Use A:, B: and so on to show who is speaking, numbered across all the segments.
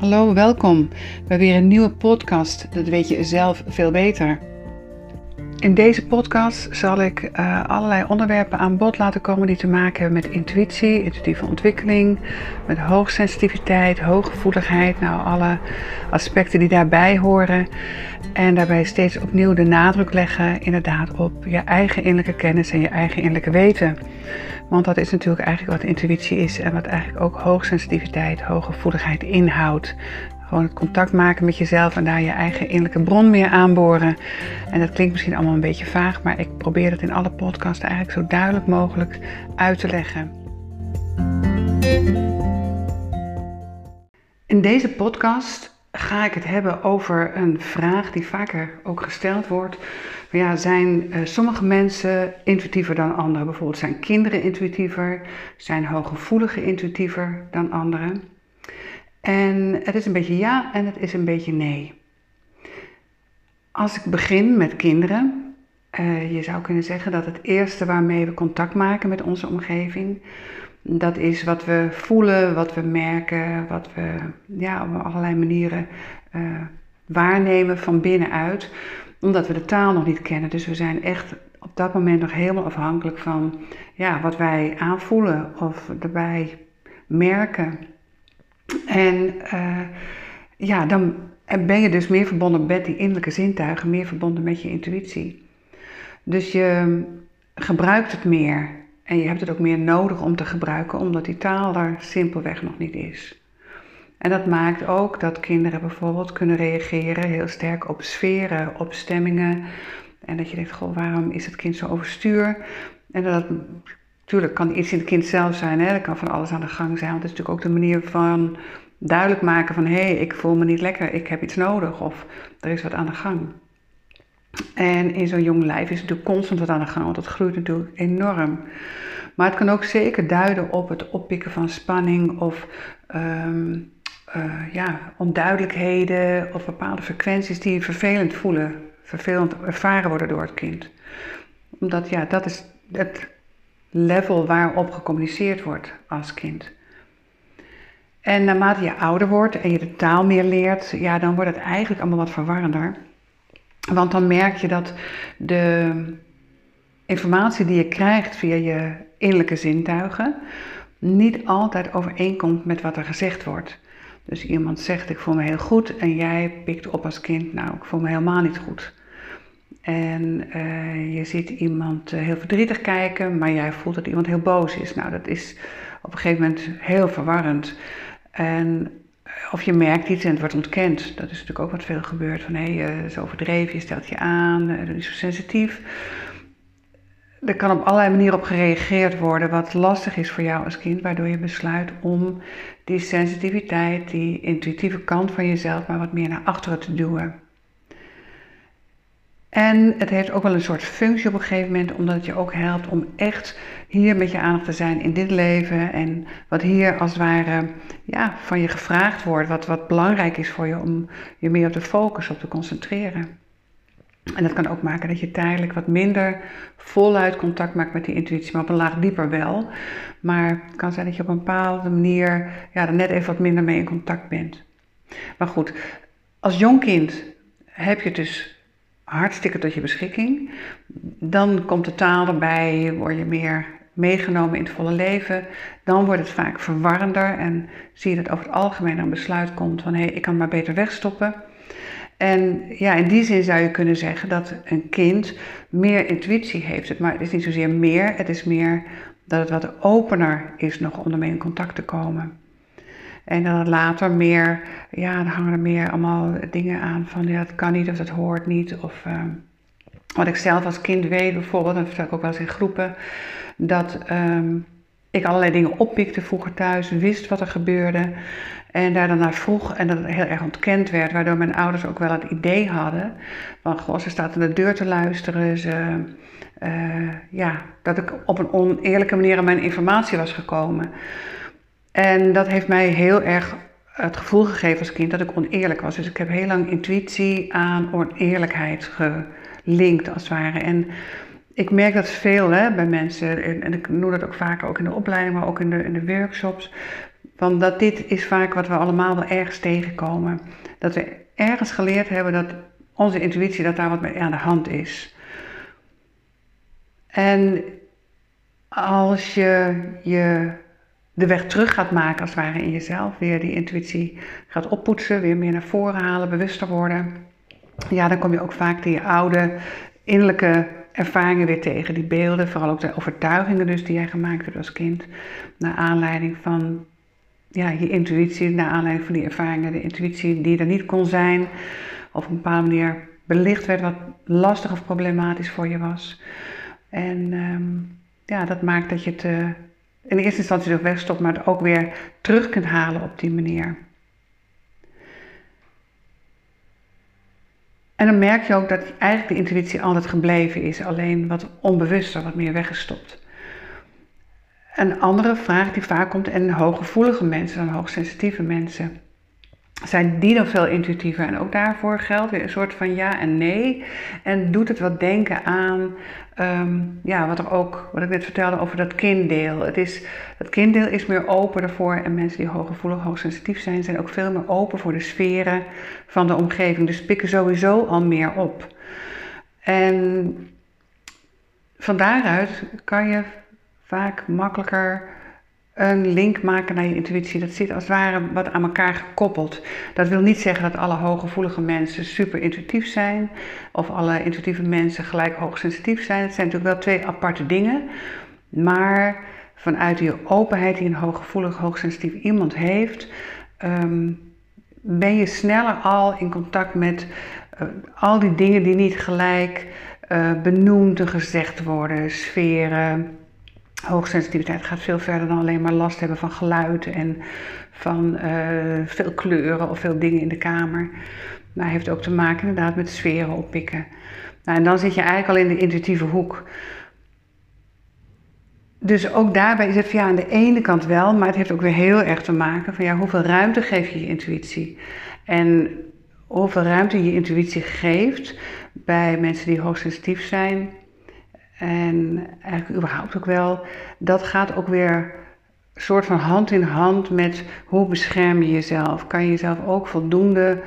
A: Hallo, welkom bij weer een nieuwe podcast. Dat weet je zelf veel beter. In deze podcast zal ik uh, allerlei onderwerpen aan bod laten komen die te maken hebben met intuïtie, intuïtieve ontwikkeling, met hoogsensitiviteit, hooggevoeligheid, nou alle aspecten die daarbij horen. En daarbij steeds opnieuw de nadruk leggen inderdaad op je eigen innerlijke kennis en je eigen innerlijke weten. Want dat is natuurlijk eigenlijk wat intuïtie is en wat eigenlijk ook hoogsensitiviteit, hooggevoeligheid inhoudt. Gewoon het contact maken met jezelf en daar je eigen innerlijke bron meer aanboren. En dat klinkt misschien allemaal een beetje vaag, maar ik probeer het in alle podcasts eigenlijk zo duidelijk mogelijk uit te leggen. In deze podcast ga ik het hebben over een vraag die vaker ook gesteld wordt. ja, zijn uh, sommige mensen intuïtiever dan anderen? Bijvoorbeeld zijn kinderen intuïtiever? Zijn hooggevoeligen intuïtiever dan anderen? En het is een beetje ja en het is een beetje nee. Als ik begin met kinderen, uh, je zou kunnen zeggen dat het eerste waarmee we contact maken met onze omgeving, dat is wat we voelen, wat we merken, wat we ja, op allerlei manieren uh, waarnemen van binnenuit, omdat we de taal nog niet kennen. Dus we zijn echt op dat moment nog helemaal afhankelijk van ja, wat wij aanvoelen of erbij merken. En uh, ja, dan ben je dus meer verbonden met die innerlijke zintuigen, meer verbonden met je intuïtie. Dus je gebruikt het meer en je hebt het ook meer nodig om te gebruiken, omdat die taal er simpelweg nog niet is. En dat maakt ook dat kinderen bijvoorbeeld kunnen reageren heel sterk op sferen, op stemmingen. En dat je denkt, goh, waarom is het kind zo overstuur? En dat Tuurlijk kan iets in het kind zelf zijn, hè? kan van alles aan de gang zijn. Want het is natuurlijk ook de manier van duidelijk maken van hé, hey, ik voel me niet lekker, ik heb iets nodig of er is wat aan de gang. En in zo'n jong lijf is natuurlijk constant wat aan de gang, want dat groeit natuurlijk enorm. Maar het kan ook zeker duiden op het oppikken van spanning of um, uh, ja, onduidelijkheden of bepaalde frequenties die vervelend voelen, vervelend ervaren worden door het kind. Omdat ja, dat is het level waarop gecommuniceerd wordt als kind. En naarmate je ouder wordt en je de taal meer leert, ja, dan wordt het eigenlijk allemaal wat verwarrender. Want dan merk je dat de informatie die je krijgt via je innerlijke zintuigen niet altijd overeenkomt met wat er gezegd wordt. Dus iemand zegt ik voel me heel goed en jij pikt op als kind, nou ik voel me helemaal niet goed. En uh, je ziet iemand uh, heel verdrietig kijken, maar jij voelt dat iemand heel boos is. Nou, dat is op een gegeven moment heel verwarrend. En eh, of je merkt iets en het wordt ontkend. Dat is natuurlijk ook wat veel gebeurt. Van hé, hey, is overdreven, je stelt je aan, dat is zo sensitief. Er kan op allerlei manieren op gereageerd worden, wat lastig is voor jou als kind, waardoor je besluit om die sensitiviteit, die intuïtieve kant van jezelf, maar wat meer naar achteren te duwen. En het heeft ook wel een soort functie op een gegeven moment, omdat het je ook helpt om echt hier met je aandacht te zijn in dit leven. En wat hier als het ware ja, van je gevraagd wordt, wat, wat belangrijk is voor je om je meer op de focus op te concentreren. En dat kan ook maken dat je tijdelijk wat minder voluit contact maakt met die intuïtie, maar op een laag dieper wel. Maar het kan zijn dat je op een bepaalde manier ja, er net even wat minder mee in contact bent. Maar goed, als jong kind heb je dus hartstikke tot je beschikking. Dan komt de taal erbij, word je meer meegenomen in het volle leven. Dan wordt het vaak verwarrender en zie je dat over het algemeen een besluit komt van hé, hey, ik kan maar beter wegstoppen. En ja, in die zin zou je kunnen zeggen dat een kind meer intuïtie heeft. Maar het is niet zozeer meer, het is meer dat het wat opener is nog om ermee in contact te komen. En dan later meer, ja, dan hangen er meer allemaal dingen aan van ja, dat kan niet of dat hoort niet. Of uh, wat ik zelf als kind weet bijvoorbeeld, dat vertel ik ook wel eens in groepen, dat um, ik allerlei dingen oppikte vroeger thuis, wist wat er gebeurde. En daar dan naar vroeg en dat het heel erg ontkend werd, waardoor mijn ouders ook wel het idee hadden van, goh, ze staat aan de deur te luisteren, ze, uh, ja, dat ik op een oneerlijke manier aan mijn informatie was gekomen. En dat heeft mij heel erg het gevoel gegeven als kind dat ik oneerlijk was. Dus ik heb heel lang intuïtie aan oneerlijkheid gelinkt, als het ware. En ik merk dat veel hè, bij mensen, en ik noem dat ook vaker ook in de opleiding, maar ook in de, in de workshops. Want dat dit is vaak wat we allemaal wel ergens tegenkomen. Dat we ergens geleerd hebben dat onze intuïtie, dat daar wat mee aan de hand is. En als je, je de weg terug gaat maken, als het ware in jezelf, weer die intuïtie gaat oppoetsen, weer meer naar voren halen, bewuster worden, ja, dan kom je ook vaak die oude innerlijke ervaringen weer tegen, die beelden, vooral ook de overtuigingen dus die jij gemaakt hebt als kind, naar aanleiding van ja, je intuïtie, naar aanleiding van die ervaringen, de intuïtie die er niet kon zijn, of op een bepaalde manier belicht werd wat lastig of problematisch voor je was. En ehm, ja, dat maakt dat je het uh, in eerste instantie er wegstopt, maar het ook weer terug kunt halen op die manier. En dan merk je ook dat eigenlijk de intuïtie altijd gebleven is, alleen wat onbewuster, wat meer weggestopt. Een andere vraag die vaak komt, en hooggevoelige mensen, dan hoogsensitieve mensen, zijn die dan veel intuïtiever? En ook daarvoor geldt weer een soort van ja en nee. En doet het wat denken aan, ehm, ja, wat er ook, wat ik net vertelde over dat kinddeel. Het, is, het kinddeel is meer open ervoor en mensen die hooggevoelig, hoogsensitief zijn, zijn ook veel meer open voor de sferen van de omgeving. Dus pikken sowieso al meer op. En van daaruit kan je vaak makkelijker een link maken naar je intuïtie. Dat zit als het ware wat aan elkaar gekoppeld. Dat wil niet zeggen dat alle hooggevoelige mensen super intuïtief zijn. Of alle intuïtieve mensen gelijk hoogsensitief zijn. Het zijn natuurlijk wel twee aparte dingen. Maar vanuit die openheid die een hooggevoelig, hoogsensitief iemand heeft, ehm, ben je sneller al in contact met uh, al die dingen die niet gelijk uh, benoemd en gezegd worden, sferen Hoogsensitiviteit gaat veel verder dan alleen maar last hebben van geluid en van uh, veel kleuren of veel dingen in de kamer. Maar heeft ook te maken inderdaad met sferen oppikken. Nou, en dan zit je eigenlijk al in de intuïtieve hoek. Dus ook daarbij is het ja, aan de ene kant wel, maar het heeft ook weer heel erg te maken van ja, hoeveel ruimte geef je je intuïtie? En hoeveel ruimte je intuïtie geeft bij mensen die hoogsensitief zijn, en eigenlijk überhaupt ook wel, dat gaat ook weer soort van hand in hand met hoe bescherm je jezelf. Kan je jezelf ook voldoende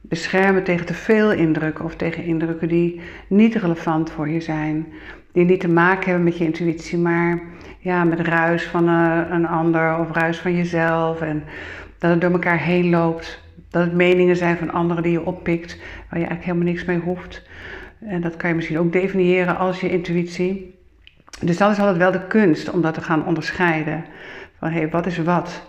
A: beschermen tegen te veel indrukken of tegen indrukken die niet relevant voor je zijn. Die niet te maken hebben met je intuïtie, maar ja, met ruis van eh, een ander of ruis van jezelf. En dat het door elkaar heen loopt. Dat het meningen zijn van anderen die je oppikt, waar je eigenlijk helemaal niks mee hoeft. En dat kan je misschien ook definiëren als je intuïtie. Dus dat is altijd wel de kunst om dat te gaan onderscheiden. Van hé, hey, wat is wat?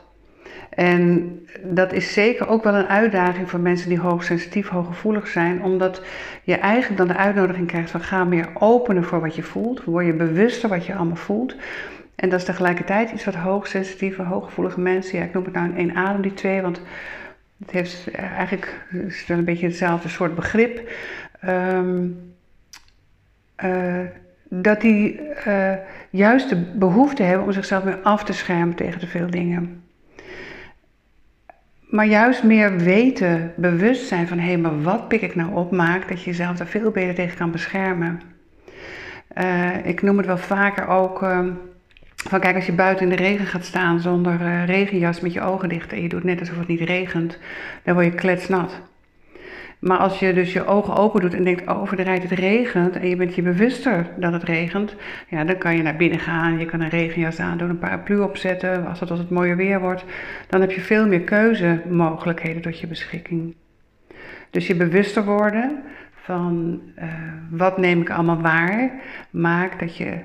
A: En dat is zeker ook wel een uitdaging voor mensen die hoogsensitief, hooggevoelig zijn, omdat je eigenlijk dan de uitnodiging krijgt van ga meer openen voor wat je voelt, word je bewuster wat je allemaal voelt. En dat is tegelijkertijd iets wat hoogsensitieve, hooggevoelige mensen, ja ik noem het nou in één adem die twee, want het heeft eigenlijk is wel een beetje hetzelfde soort begrip. Um, uh, dat die uh, juist de behoefte hebben om zichzelf meer af te schermen tegen te veel dingen. Maar juist meer weten, bewust zijn van hé, hey, maar wat pik ik nou op, maakt dat je jezelf daar veel beter tegen kan beschermen. Uh, ik noem het wel vaker ook uh, van kijk, als je buiten in de regen gaat staan zonder regenjas met je ogen dicht en je doet net alsof het niet regent, dan word je kletsnat. Maar als je dus je ogen open doet en denkt, oh, rijdt het regent en je bent je bewuster dat het regent, ja, dan kan je naar binnen gaan, je kan een regenjas aan doen, een paraplu opzetten, als het als het mooie weer wordt, dan heb je veel meer keuzemogelijkheden tot je beschikking. Dus je bewuster worden van uh, wat neem ik allemaal waar, maakt dat je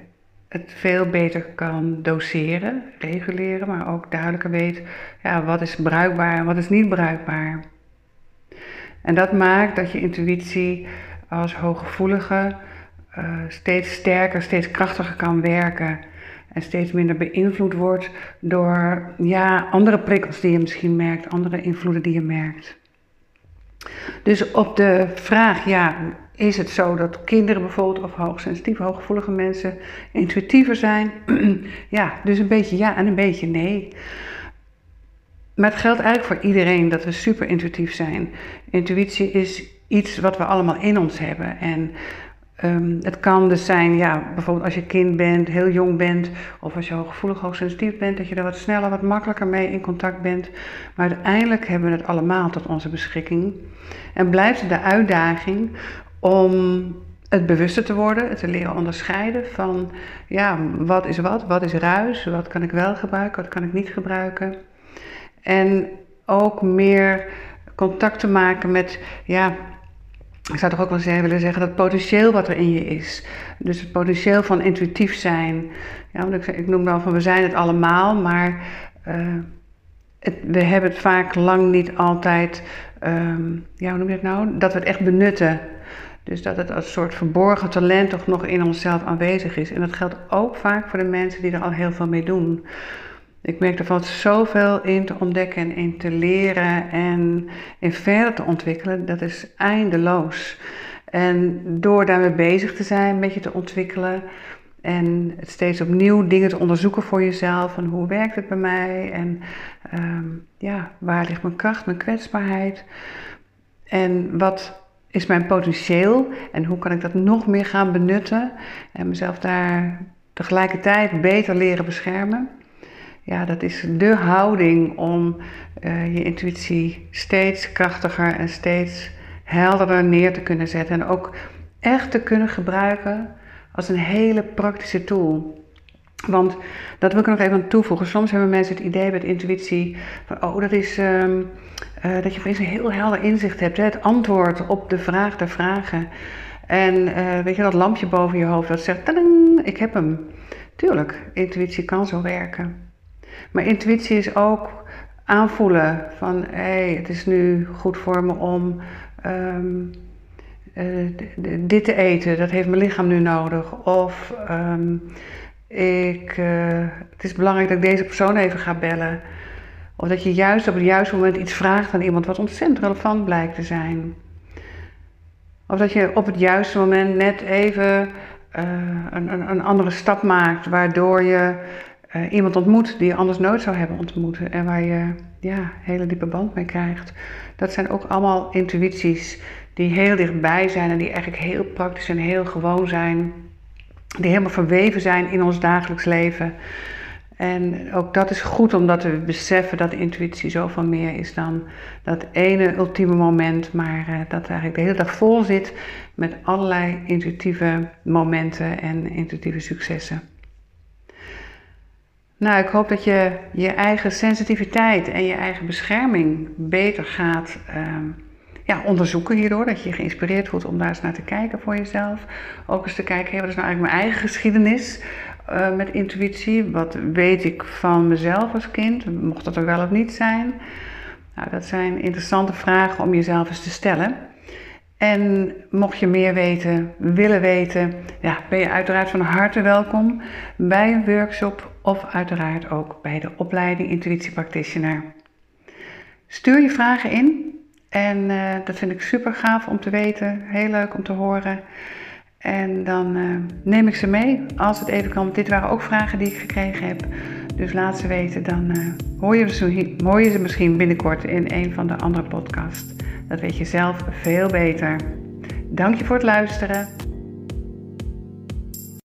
A: het veel beter kan doseren, reguleren, maar ook duidelijker weet ja, wat is bruikbaar en wat is niet bruikbaar. En dat maakt dat je intuïtie als hooggevoelige uh, steeds sterker, steeds krachtiger kan werken. En steeds minder beïnvloed wordt door ja, andere prikkels die je misschien merkt, andere invloeden die je merkt. Dus op de vraag, ja, is het zo dat kinderen bijvoorbeeld of hoogsensitieve, hooggevoelige mensen intuïtiever zijn? ja, dus een beetje ja en een beetje nee. Maar het geldt eigenlijk voor iedereen dat we super intuïtief zijn. Intuïtie is iets wat we allemaal in ons hebben. En Ehm, het kan dus zijn, ja, bijvoorbeeld als je kind bent, heel jong bent, of als je hooggevoelig, hoogsensitief bent, dat je er wat sneller, wat makkelijker mee in contact bent. Maar uiteindelijk hebben we het allemaal tot onze beschikking. En blijft de uitdaging om het bewuster te worden, het te leren onderscheiden van, ja, wat is wat, wat is ruis, wat kan ik wel gebruiken, wat kan ik niet gebruiken. En ook meer contact te maken met, ja, ik zou toch ook wel willen zeggen dat potentieel wat er in je is. Dus het potentieel van intuïtief zijn. Ja, want ik, ik noem dan van we zijn het allemaal, maar het, we hebben het vaak lang niet altijd, um, ja, hoe noem je het nou? Dat we het echt benutten. Dus dat het als soort verborgen talent toch nog in onszelf aanwezig is. En dat geldt ook vaak voor de mensen die er al heel veel mee doen. Ik merk er valt zoveel in te ontdekken en in te leren en in verder te ontwikkelen. Dat is eindeloos. En door daarmee bezig te zijn, met je te ontwikkelen en het steeds opnieuw dingen te onderzoeken voor jezelf. Van hoe werkt het bij mij en ehm, ja, waar ligt mijn kracht, mijn kwetsbaarheid. En wat is mijn potentieel en hoe kan ik dat nog meer gaan benutten en mezelf daar tegelijkertijd beter leren beschermen ja, dat is de houding om uh, je intuïtie steeds krachtiger en steeds helderder neer te kunnen zetten. En ook echt te kunnen gebruiken als een hele praktische tool. Want dat wil ik nog even aan toevoegen. Soms hebben mensen het idee met intuïtie van, oh, dat is um, uh, dat je opeens een heel helder inzicht hebt. Hè? Het antwoord op de vraag der vragen. En uh, weet je, dat lampje boven je hoofd dat zegt, ik heb hem. Tuurlijk, intuïtie kan zo werken. Maar intuïtie is ook aanvoelen van hé, hey, het is nu goed voor me om um, uh, dit te eten, dat heeft mijn lichaam nu nodig. Of um, ik, uh, het is belangrijk dat ik deze persoon even ga bellen. Of dat je juist op het juiste moment iets vraagt aan iemand wat ontzettend relevant blijkt te zijn. Of dat je op het juiste moment net even een, een, een andere stap maakt, waardoor je uh, iemand ontmoet die je anders nooit zou hebben ontmoet en waar je ja, een hele diepe band mee krijgt. Dat zijn ook allemaal intuïties die heel dichtbij zijn en die eigenlijk heel praktisch en heel gewoon zijn. Die helemaal verweven zijn in ons dagelijks leven. En ook dat is goed omdat we beseffen dat intuïtie zoveel meer is dan dat ene ultieme moment, maar uh, dat eigenlijk de hele dag vol zit met allerlei intuïtieve momenten en intuïtieve successen. Nou, ik hoop dat je je eigen sensitiviteit en je eigen bescherming beter gaat ehm, ja, onderzoeken hierdoor. Dat je geïnspireerd voelt om daar eens naar te kijken voor jezelf. Ook eens te kijken, hey, wat is nou eigenlijk mijn eigen geschiedenis uh, met intuïtie? Wat weet ik van mezelf als kind? Mocht dat er wel of niet zijn? Nou, dat zijn interessante vragen om jezelf eens te stellen. En mocht je meer weten, willen weten, ja, ben je uiteraard van harte welkom bij een workshop of uiteraard ook bij de opleiding Intuïtie Practitioner. Stuur je vragen in en uh, dat vind ik super gaaf om te weten, heel leuk om te horen. En dan uh, neem ik ze mee als het even kan. Dit waren ook vragen die ik gekregen heb. Dus laat ze weten, dan uh, hoor, je ze, hoor je ze misschien binnenkort in een van de andere podcasts. Dat weet je zelf veel beter. Dank je voor het luisteren.